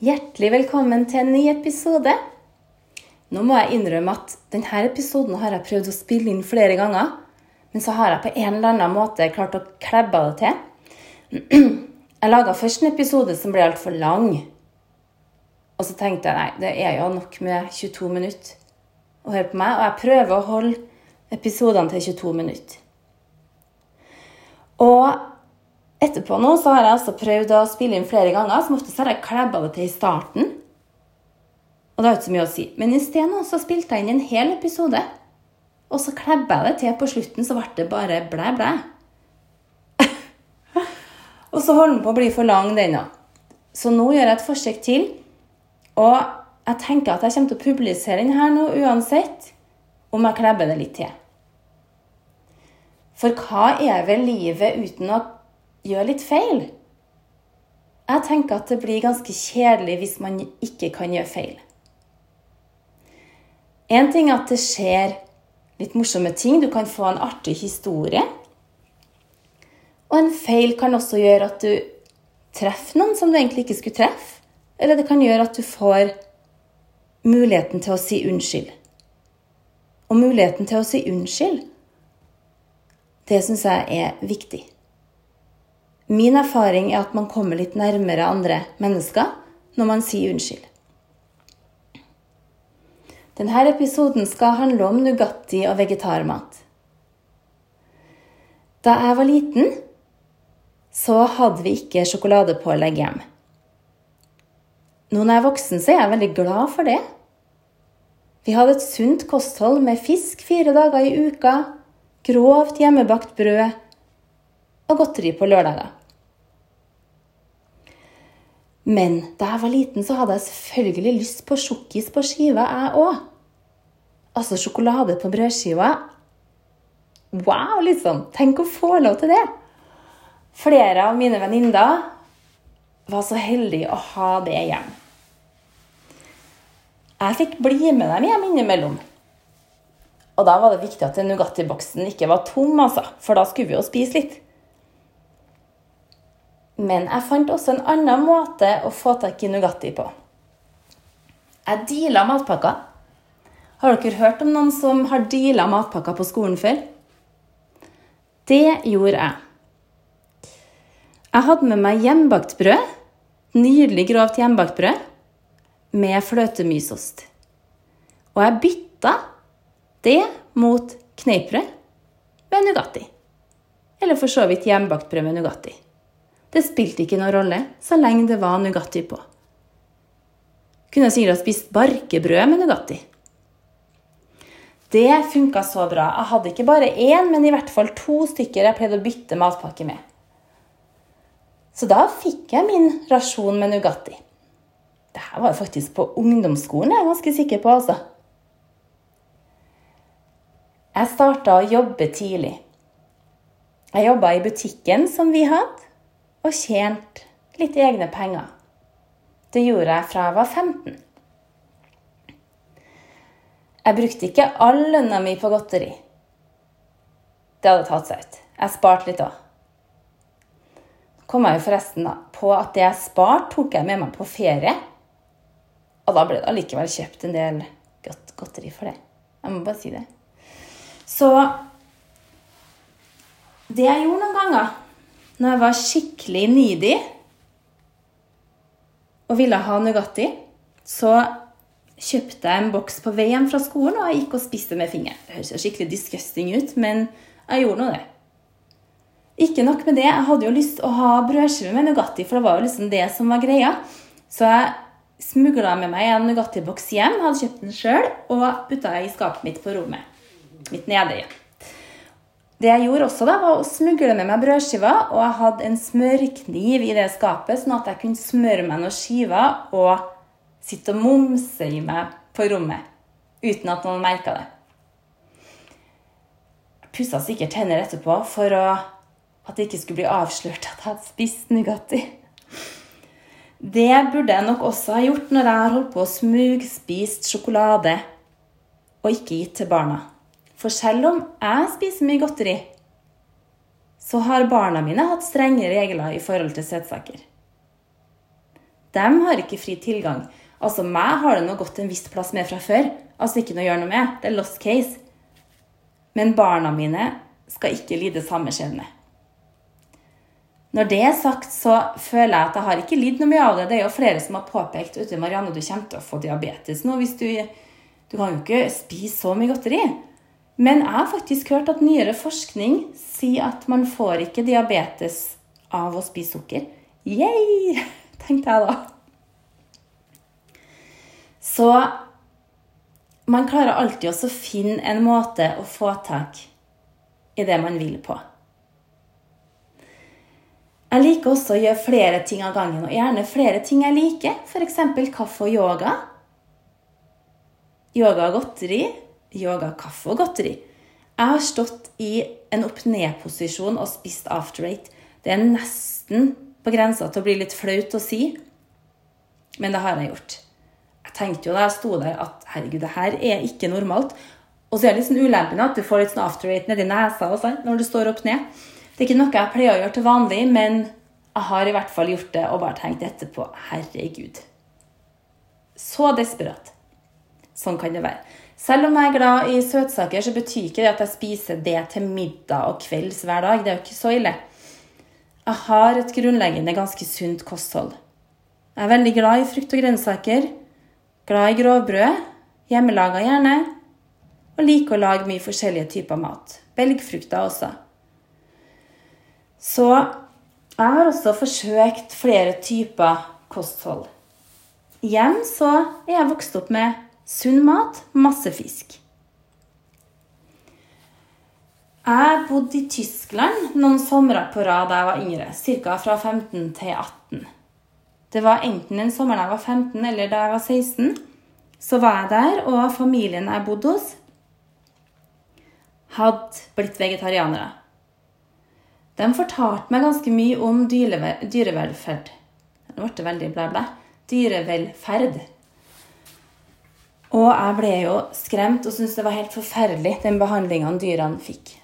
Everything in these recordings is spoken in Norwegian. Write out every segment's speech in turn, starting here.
Hjertelig velkommen til en ny episode. Nå må jeg innrømme at denne episoden har jeg prøvd å spille inn flere ganger. Men så har jeg på en eller annen måte klart å klebbe det til. Jeg laga først en episode som ble altfor lang. Og så tenkte jeg nei, det er jo nok med 22 minutter å høre på meg. Og jeg prøver å holde episodene til 22 minutter. Og etterpå nå så har jeg altså prøvd å spille inn flere ganger. Som oftest har jeg klebba det til i starten. Og det har ikke så mye å si. Men i stedet så spilte jeg inn en hel episode. Og så klebba jeg det til på slutten, så ble det bare blæ, blæ. og så holder den på å bli for lang, den òg. Så nå gjør jeg et forsøk til. Og jeg tenker at jeg kommer til å publisere den her nå uansett om jeg klebber det litt til. For hva er vel livet uten å gjøre litt feil? Jeg tenker at det blir ganske kjedelig hvis man ikke kan gjøre feil. En ting er at det skjer litt morsomme ting. Du kan få en artig historie. Og en feil kan også gjøre at du treffer noen som du egentlig ikke skulle treffe. Eller det kan gjøre at du får muligheten til å si unnskyld. Og muligheten til å si unnskyld det syns jeg er viktig. Min erfaring er at man kommer litt nærmere andre mennesker når man sier unnskyld. Denne episoden skal handle om Nugatti og vegetarmat. Da jeg var liten, så hadde vi ikke sjokoladepålegg hjemme. Nå når jeg er voksen, så er jeg veldig glad for det. Vi hadde et sunt kosthold med fisk fire dager i uka, grovt hjemmebakt brød og godteri på lørdager. Men da jeg var liten, så hadde jeg selvfølgelig lyst på sjokkis på skiva, jeg òg. Altså sjokolade på brødskiva. Wow, liksom! Tenk å få lov til det! Flere av mine venninner var så heldige å ha det hjem. Jeg fikk bli med dem hjem innimellom. Og da var det viktig at Nugatti-boksen ikke var tom, altså, for da skulle vi jo spise litt. Men jeg fant også en annen måte å få tak i Nugatti på. Jeg deala matpakker. Har dere hørt om noen som har deala matpakker på skolen før? Det gjorde jeg. Jeg hadde med meg hjemmebakt brød. Nydelig grovt hjemmebakt brød med fløtemysost. Og jeg bytta det mot kneippbrød med Nugatti. Eller for så vidt hjemmebakt brød med Nugatti. Det spilte ikke noen rolle så lenge det var Nugatti på. Kunne sikkert ha spist barkebrød med Nugatti. Det funka så bra. Jeg hadde ikke bare én, men i hvert fall to stykker jeg pleide å bytte matpakke med. Så da fikk jeg min rasjon med Nugatti. Dette var faktisk på ungdomsskolen, jeg er ganske sikker på, altså. Jeg starta å jobbe tidlig. Jeg jobba i butikken som vi hadde, og tjente litt egne penger. Det gjorde jeg fra jeg var 15. Jeg brukte ikke all lønna mi på godteri. Det hadde tatt seg ut. Jeg sparte litt òg. kom jeg jo forresten på at det jeg sparte, tok jeg med meg på ferie. Og da ble det allikevel kjøpt en del godt godteri for det. Jeg må bare si det. Så det jeg gjorde noen ganger når jeg var skikkelig needy og ville ha Nugatti, så kjøpte jeg en boks på vei hjem fra skolen, og jeg gikk og spiste med fingeren. Det høres skikkelig disgusting ut, men jeg gjorde nå det. Ikke nok med det, jeg hadde jo lyst til å ha brødskive med Nugatti, for det var jo liksom det som var greia. Så jeg smugla med meg en Nugatti-boks hjem, hadde kjøpt den sjøl, og putta i skapet mitt på rommet mitt nede igjen. Det jeg gjorde også, da, var å smugle med meg brødskiver, og jeg hadde en smørkniv i det skapet, sånn at jeg kunne smøre meg noen skiver og sitte og momse i meg på rommet uten at noen merka det. Jeg pussa sikkert tenner etterpå for å, at det ikke skulle bli avslørt at jeg hadde spist Nugatti. Det burde jeg nok også ha gjort når jeg har holdt på å smugspist sjokolade og ikke gitt til barna. For selv om jeg spiser mye godteri, så har barna mine hatt strenge regler i forhold til søtsaker. De har ikke fri tilgang. Altså, meg har det nå gått en viss plass med fra før. Altså ikke noe å gjøre noe med. Det er lost case. Men barna mine skal ikke lide samme skjebne. Når det er sagt, så føler jeg at jeg har ikke lidd noe mye av det. Det er jo flere som har påpekt vet Marianne, du kommer til å få diabetes nå hvis du Du kan jo ikke spise så mye godteri. Men jeg har faktisk hørt at nyere forskning sier at man får ikke diabetes av å spise sukker. Yay! tenkte jeg da. Så man klarer alltid også å finne en måte å få tak i det man vil på. Jeg liker også å gjøre flere ting av gangen, og gjerne flere ting jeg liker. F.eks. kaffe og yoga. Yoga og godteri. Yoga, kaffe og godteri. Jeg har stått i en opp-ned-posisjon og spist after eight. Det er nesten på grensa til å bli litt flaut å si, men det har jeg gjort. Jeg tenkte jo da jeg sto der at herregud, det her er ikke normalt. Og så er det litt sånn ulempen at du får litt sånn after eight nedi nesa og sånn, når du står opp ned. Det er ikke noe jeg pleier å gjøre til vanlig, men jeg har i hvert fall gjort det og bare tenkt etterpå herregud. Så desperat. Sånn kan det være. Selv om jeg er glad i søtsaker, så betyr ikke det at jeg spiser det til middag og kvelds hver dag. Det er jo ikke så ille. Jeg har et grunnleggende ganske sunt kosthold. Jeg er veldig glad i frukt og grønnsaker. Glad i grovbrød. Hjemmelaga gjerne. Og liker å lage mye forskjellige typer mat. Belgfrukter også. Så jeg har også forsøkt flere typer kosthold. Igjen så er jeg vokst opp med sunn mat, masse fisk. Jeg bodde i Tyskland noen somre på rad da jeg var yngre, ca. fra 15 til 18. Det var enten den sommeren jeg var 15 eller da jeg var 16. Så var jeg der, og familien jeg bodde hos, hadde blitt vegetarianere. De fortalte meg ganske mye om dyrevelferd. Nå ble det veldig blæ, blæ. Dyrevelferd. Og jeg ble jo skremt og syntes det var helt forferdelig, den behandlinga dyrene fikk.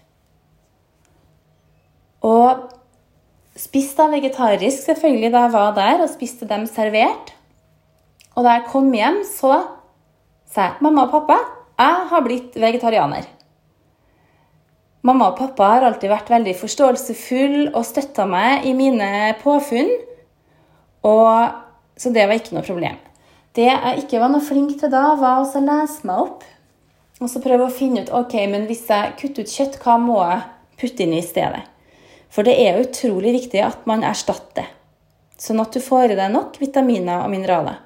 Og spiste vegetarisk selvfølgelig da jeg var der, og spiste dem servert. Og da jeg kom hjem, så sa jeg mamma og pappa, jeg har blitt vegetarianer. Mamma og pappa har alltid vært veldig forståelsefulle og støtta meg i mine påfunn. Og, så det var ikke noe problem. Det jeg ikke var noe flink til da, var å lese meg opp. Og så prøve å finne ut ok, men hvis jeg kutter ut kjøtt, hva må jeg putte inn i stedet? For det er utrolig viktig at man erstatter, sånn at du får i deg nok vitaminer og mineraler.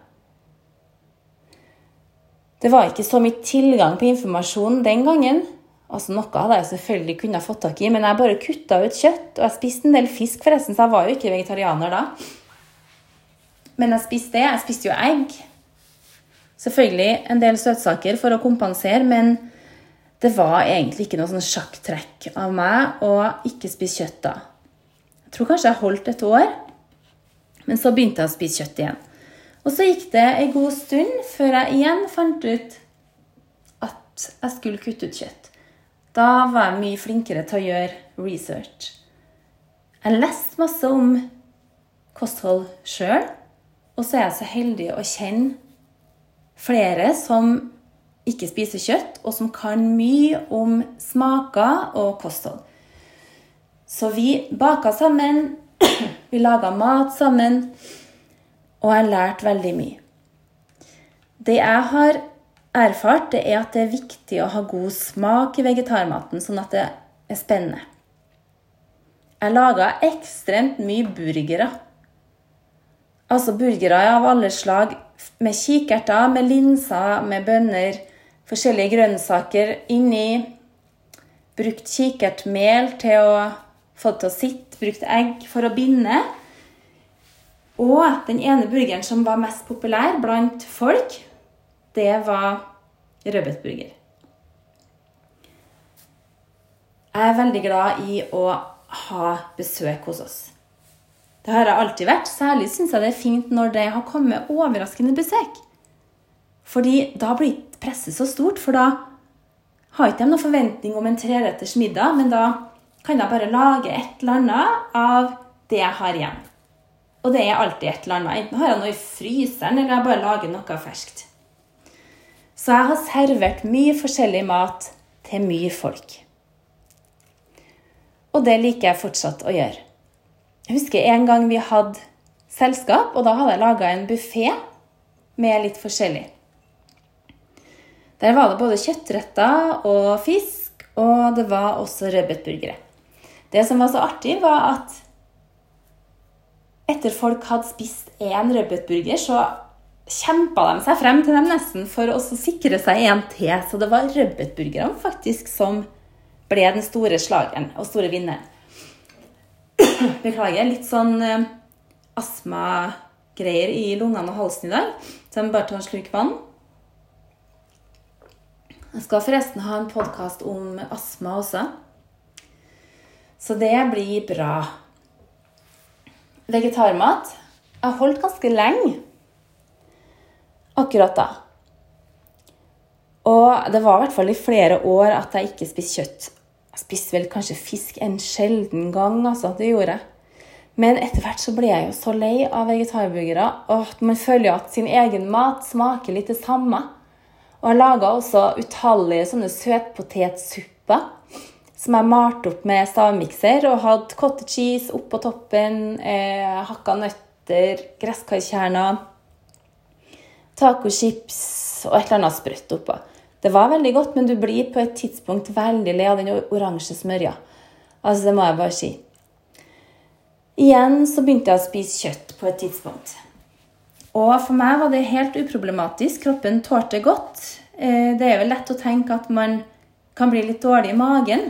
Det var ikke så mye tilgang på informasjon den gangen. Altså Noe hadde jeg selvfølgelig kunnet fått tak i, men jeg bare kutta ut kjøtt. Og jeg spiste en del fisk, forresten, så jeg var jo ikke vegetarianer da. Men jeg spiste det. Jeg spiste jo egg. Selvfølgelig en del søtsaker for å kompensere, men det var egentlig ikke noe sånn sjakktrekk av meg å ikke spise kjøtt da. Jeg tror kanskje jeg holdt et år, men så begynte jeg å spise kjøtt igjen. Og så gikk det ei god stund før jeg igjen fant ut at jeg skulle kutte ut kjøtt. Da var jeg mye flinkere til å gjøre research. Jeg leste masse om kosthold sjøl, og så er jeg så heldig å kjenne flere som ikke spiser kjøtt, og som kan mye om smaker og kosthold. Så vi baka sammen, vi laga mat sammen, og jeg lærte veldig mye. Det jeg har erfart, det er at det er viktig å ha god smak i vegetarmaten, sånn at det er spennende. Jeg laga ekstremt mye burgere. Altså burgere av alle slag, med kikerter, med linser, med bønner, forskjellige grønnsaker inni. Brukt kikertmel til å få det til å sitte, brukt egg for å binde. Og den ene burgeren som var mest populær blant folk, det var rødbetburger. Jeg er veldig glad i å ha besøk hos oss. Det har jeg alltid vært. Særlig syns jeg det er fint når det har kommet overraskende besøk. Fordi da blir presset så stort, for da har ikke de noen forventning om en treretters middag, men da kan jeg bare lage et eller annet av det jeg har igjen. Og det er alltid et eller annet. Enten har jeg noe i fryseren, eller jeg bare lager noe ferskt. Så jeg har servert mye forskjellig mat til mye folk. Og det liker jeg fortsatt å gjøre. Jeg husker en gang vi hadde selskap, og da hadde jeg laga en buffé med litt forskjellig. Der var det både kjøttretter og fisk, og det var også rødbetburgere. Det som var så artig, var at etter folk hadde spist én rødbetburger, så kjempa de seg frem til dem nesten for å sikre seg en til. Så det var rødbetburgerne faktisk som ble den store slageren og store vinneren. Beklager, litt sånn eh, astmagreier i lungene og halsen i dag. Så jeg må bare ta en slurk vann. Jeg skal forresten ha en podkast om astma også. Så det blir bra. Vegetarmat. Jeg holdt ganske lenge akkurat da. Og det var i hvert fall i flere år at jeg ikke spiste kjøtt. Spiste vel kanskje fisk en sjelden gang, altså. Det gjorde jeg. Men etter hvert så ble jeg jo så lei av vegetarburgere, og at man føler jo at sin egen mat smaker litt det samme. Og jeg laga også utallige sånne søtpotetsupper som jeg malte opp med stavmikser og hadde cottage cheese oppå toppen, eh, hakka nøtter, gresskarkjerner, tacochips og et eller annet sprøtt oppå. Det var veldig godt, men du blir på et tidspunkt veldig lei av den oransje smørja. Altså, det må jeg bare si. Igjen så begynte jeg å spise kjøtt på et tidspunkt. Og for meg var det helt uproblematisk. Kroppen tålte godt. Eh, det er jo lett å tenke at man kan bli litt dårlig i magen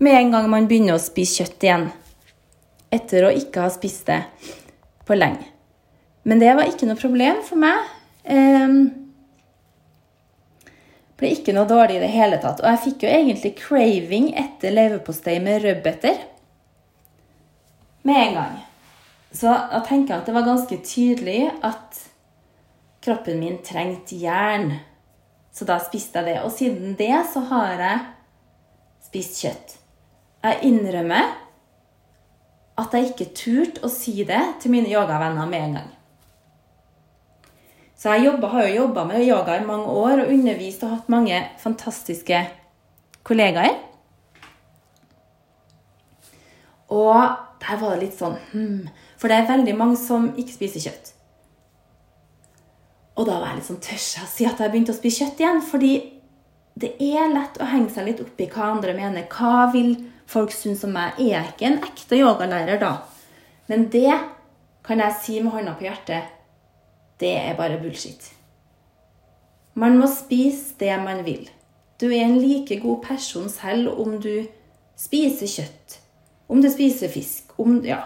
med en gang man begynner å spise kjøtt igjen. Etter å ikke ha spist det på lenge. Men det var ikke noe problem for meg. Ble ikke noe dårlig i det hele tatt. Og jeg fikk jo egentlig craving etter leverpostei med rødbeter med en gang. Så jeg tenker at det var ganske tydelig at kroppen min trengte jern. Så da spiste jeg det. Og siden det så har jeg spist kjøtt. Jeg innrømmer at jeg ikke turte å si det til mine yogavenner med en gang. Så jeg jobbet, har jo jobba med yoga i mange år og undervist og hatt mange fantastiske kollegaer. Og der var det litt sånn hmm, For det er veldig mange som ikke spiser kjøtt. Og da var jeg litt sånn Tør jeg å si at jeg begynte å spise kjøtt igjen? Fordi det er lett å henge seg litt opp i hva andre mener. Hva vil folk synes om meg? Er jeg ikke en ekte yogalærer da? Men det kan jeg si med hånda på hjertet. Det er bare bullshit. Man må spise det man vil. Du er en like god person selv om du spiser kjøtt, om du spiser fisk, om Ja.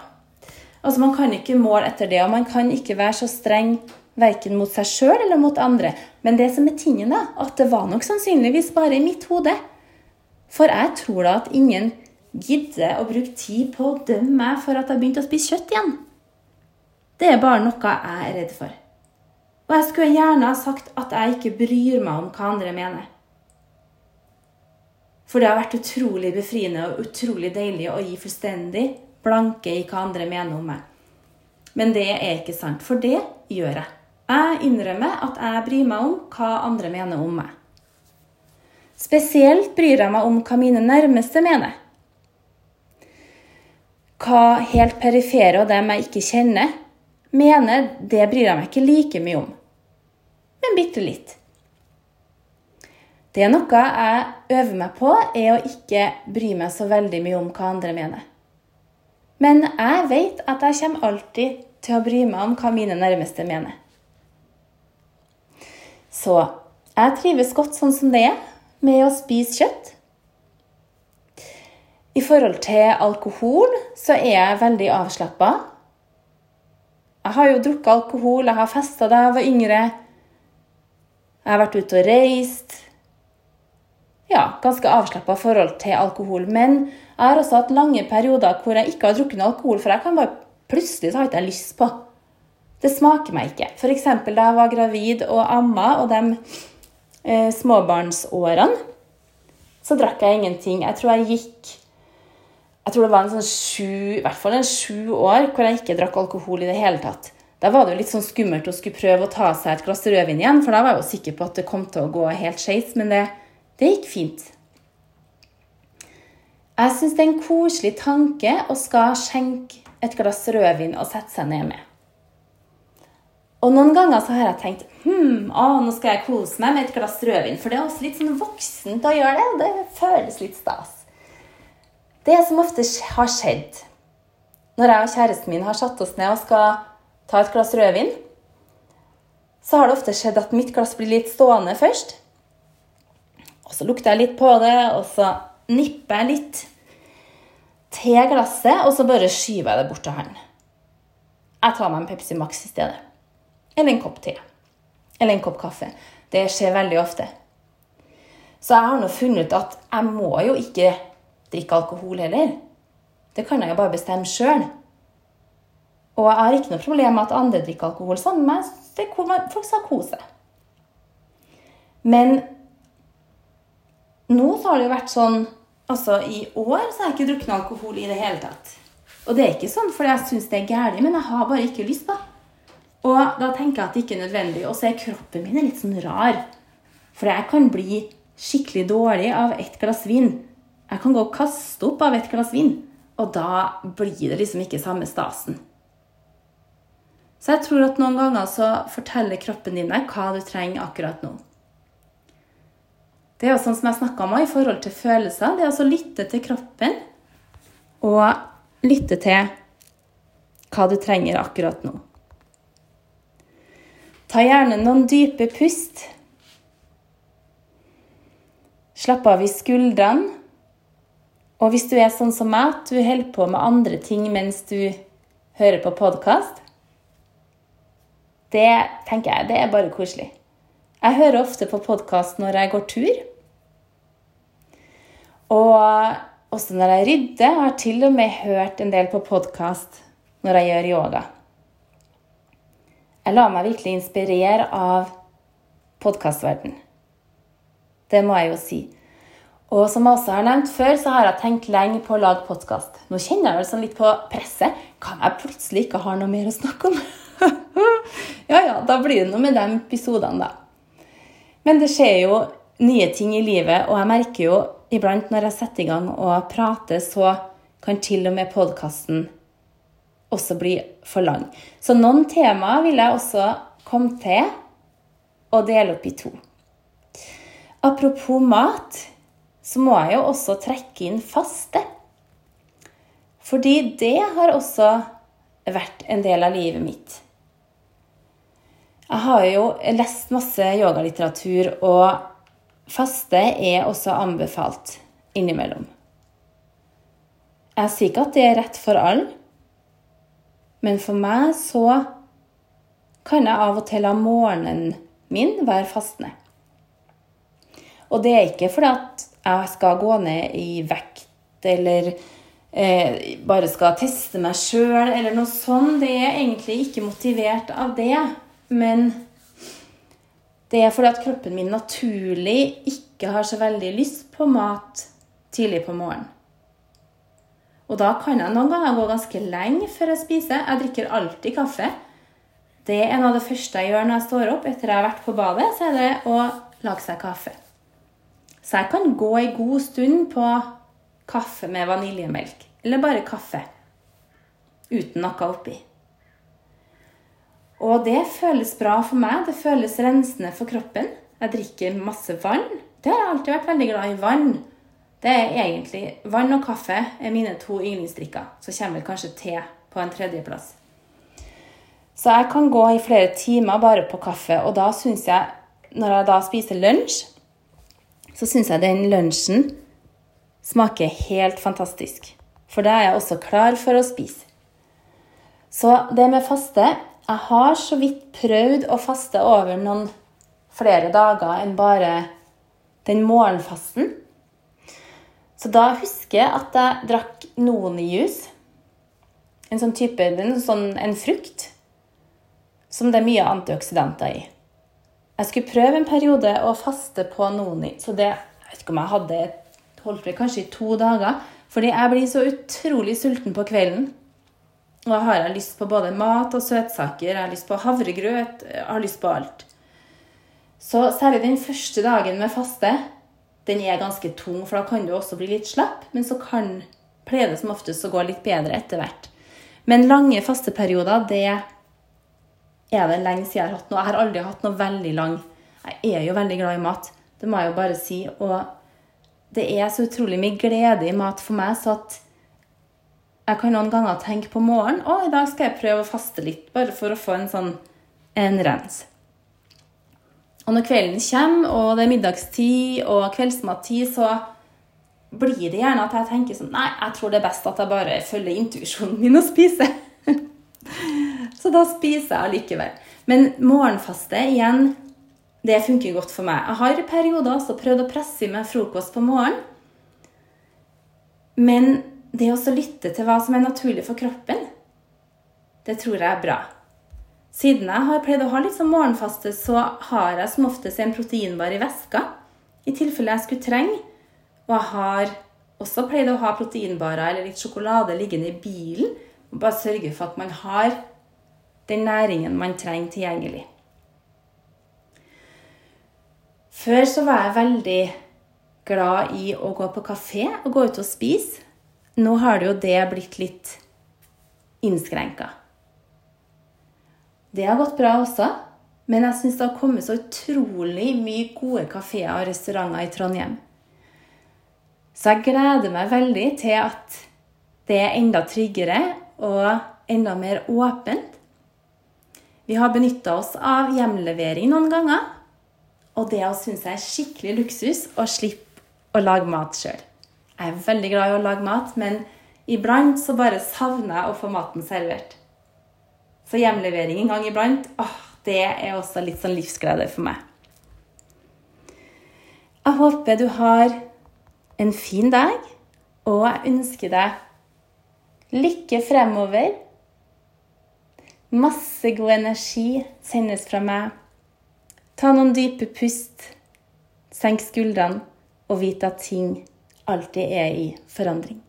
Altså, man kan ikke måle etter det, og man kan ikke være så streng verken mot seg sjøl eller mot andre. Men det som er tingen, da, at det var nok sannsynligvis bare i mitt hode. For jeg tror da at ingen gidder å bruke tid på å dømme meg for at jeg begynte å spise kjøtt igjen. Det er bare noe jeg er redd for. Og jeg skulle gjerne ha sagt at jeg ikke bryr meg om hva andre mener. For det har vært utrolig befriende og utrolig deilig å gi fullstendig blanke i hva andre mener om meg. Men det er ikke sant, for det gjør jeg. Jeg innrømmer at jeg bryr meg om hva andre mener om meg. Spesielt bryr jeg meg om hva mine nærmeste mener. Hva helt perifere og dem jeg ikke kjenner, mener, det bryr jeg meg ikke like mye om. Men bitte litt. Det er noe jeg øver meg på, er å ikke bry meg så veldig mye om hva andre mener. Men jeg vet at jeg kommer alltid til å bry meg om hva mine nærmeste mener. Så jeg trives godt sånn som det er, med å spise kjøtt. I forhold til alkohol så er jeg veldig avslappa. Jeg har jo drukket alkohol, jeg har festa da jeg var yngre. Jeg har vært ute og reist. Ja, ganske avslappa forhold til alkohol. Men jeg har også hatt lange perioder hvor jeg ikke har drukket noe alkohol, for jeg kan bare plutselig så har ikke jeg lyst på. Det smaker meg ikke. F.eks. da jeg var gravid og amma, og de eh, småbarnsårene, så drakk jeg ingenting. Jeg tror jeg gikk Jeg tror det var en sånn sju, i hvert fall en sju år hvor jeg ikke drakk alkohol i det hele tatt. Da var det jo litt sånn skummelt å skulle prøve å ta seg et glass rødvin igjen, for da var jeg jo sikker på at det kom til å gå helt skeis, men det, det gikk fint. Jeg syns det er en koselig tanke å skal skjenke et glass rødvin og sette seg ned med. Og noen ganger så har jeg tenkt hm, å, nå skal jeg kose meg med et glass rødvin. For det er også litt sånn voksent å gjøre det. Det føles litt stas. Det som ofte har skjedd når jeg og kjæresten min har satt oss ned og skal ta et glass rødvin, så har det ofte skjedd at mitt glass blir litt stående først. Og så lukter jeg litt på det, og så nipper jeg litt til glasset, og så bare skyver jeg det bort til han. Jeg tar meg en Pepsi Max i stedet. Eller en kopp te. Eller en kopp kaffe. Det skjer veldig ofte. Så jeg har nå funnet ut at jeg må jo ikke drikke alkohol heller. Det kan jeg jo bare bestemme sjøl. Og jeg har ikke noe problem med at andre drikker alkohol sammen med meg. Det er hvor folk skal kose. Men nå så har det jo vært sånn Altså, i år så har jeg ikke drukket alkohol i det hele tatt. Og det er ikke sånn fordi jeg syns det er galt, men jeg har bare ikke lyst, da. Og da tenker jeg at det ikke er nødvendig. Og så er kroppen min litt sånn rar. For jeg kan bli skikkelig dårlig av ett glass vin. Jeg kan gå og kaste opp av et glass vin. Og da blir det liksom ikke samme stasen. Så jeg tror at noen ganger så forteller kroppen din deg hva du trenger akkurat nå. Det er jo sånn som jeg snakka om i forhold til følelser. Det er altså å lytte til kroppen og lytte til hva du trenger akkurat nå. Ta gjerne noen dype pust. Slapp av i skuldrene. Og hvis du er sånn som meg, at du holder på med andre ting mens du hører på podkast, det tenker jeg, det er bare koselig. Jeg hører ofte på podkast når jeg går tur. Og også når jeg rydder. Jeg har til og med hørt en del på podkast når jeg gjør yoga. Jeg lar meg virkelig inspirere av podkastverdenen. Det må jeg jo si. Og som jeg også har nevnt før, så har jeg tenkt lenge på å lage podkast. Nå kjenner jeg vel sånn litt på presset. Kan jeg plutselig ikke ha noe mer å snakke om? ja ja, da blir det noe med de episodene, da. Men det skjer jo nye ting i livet, og jeg merker jo iblant når jeg setter i gang og prater, så kan til og med podkasten også bli for lang. Så noen temaer vil jeg også komme til å dele opp i to. Apropos mat, så må jeg jo også trekke inn faste. Fordi det har også vært en del av livet mitt. Jeg har jo lest masse yogalitteratur, og faste er også anbefalt innimellom. Jeg sier ikke at det er rett for alle, men for meg så kan jeg av og til la morgenen min være fastende. Og det er ikke fordi at jeg skal gå ned i vekt eller eh, bare skal teste meg sjøl eller noe sånt. Det er egentlig ikke motivert av det. Men det er fordi at kroppen min naturlig ikke har så veldig lyst på mat tidlig på morgenen. Og da kan jeg noen ganger gå ganske lenge før jeg spiser. Jeg drikker alltid kaffe. Det er noe av det første jeg gjør når jeg står opp etter jeg har vært på badet, så er det å lage seg kaffe. Så jeg kan gå en god stund på kaffe med vaniljemelk, eller bare kaffe uten noe oppi. Og det føles bra for meg. Det føles rensende for kroppen. Jeg drikker masse vann. Det har jeg alltid vært veldig glad i. Vann. Det er egentlig vann og kaffe er mine to yndlingsdrikker. Så kommer kanskje te på en tredjeplass. Så jeg kan gå i flere timer bare på kaffe, og da syns jeg, når jeg da spiser lunsj, så syns jeg den lunsjen smaker helt fantastisk. For da er jeg også klar for å spise. Så det med faste Jeg har så vidt prøvd å faste over noen flere dager enn bare den morgenfasten. Så da husker jeg at jeg drakk nonijus. En sånn type, en, sånn, en frukt som det er mye antioksidanter i. Jeg skulle prøve en periode å faste på noni, så det jeg vet ikke om jeg hadde holdt det kanskje i to dager. Fordi jeg blir så utrolig sulten på kvelden. Og da har jeg lyst på både mat og søtsaker. Jeg har lyst på havregrøt. Jeg har lyst på alt. Så særlig den første dagen med faste, den er ganske tung, for da kan du også bli litt slapp. Men så kan pleier det som oftest å gå litt bedre etter hvert. Men lange fasteperioder, det er det lenge siden jeg har hatt noe. Jeg har aldri hatt noe veldig lang. Jeg er jo veldig glad i mat, det må jeg jo bare si. Og det er så utrolig mye glede i mat for meg, så at jeg kan noen ganger tenke på morgenen å, i dag skal jeg prøve å faste litt, bare for å få en sånn en rens. Og når kvelden kommer, og det er middagstid og kveldsmattid, så blir det gjerne at jeg tenker sånn Nei, jeg tror det er best at jeg bare følger intuisjonen min og spiser. Så da spiser jeg allikevel. Men morgenfaste igjen, det funker godt for meg. Jeg har i perioder også prøvd å presse i meg frokost på morgenen. Men det å lytte til hva som er naturlig for kroppen, det tror jeg er bra. Siden jeg har pleid å ha litt sånn morgenfaste, så har jeg som oftest en proteinbar i veska I tilfelle jeg skulle trenge. Og jeg har også pleid å ha proteinbarer eller litt sjokolade liggende i bilen. Og bare sørge for at man har den næringen man trenger tilgjengelig. Før så var jeg veldig glad i å gå på kafé og gå ut og spise. Nå har det jo det blitt litt innskrenka. Det har gått bra også, men jeg syns det har kommet så utrolig mye gode kafeer og restauranter i Trondheim. Så jeg gleder meg veldig til at det er enda tryggere og enda mer åpent. Vi har benytta oss av hjemlevering noen ganger, og det syns jeg er skikkelig luksus å slippe å lage mat sjøl. Jeg er veldig glad i å lage mat, men iblant så bare savner jeg å få maten servert. Så hjemlevering en gang iblant, åh, det er også litt sånn livsglede for meg. Jeg håper du har en fin dag, og jeg ønsker deg lykke fremover. Masse god energi sendes fra meg. Ta noen dype pust, senk skuldrene og vite at ting alltid er i forandring.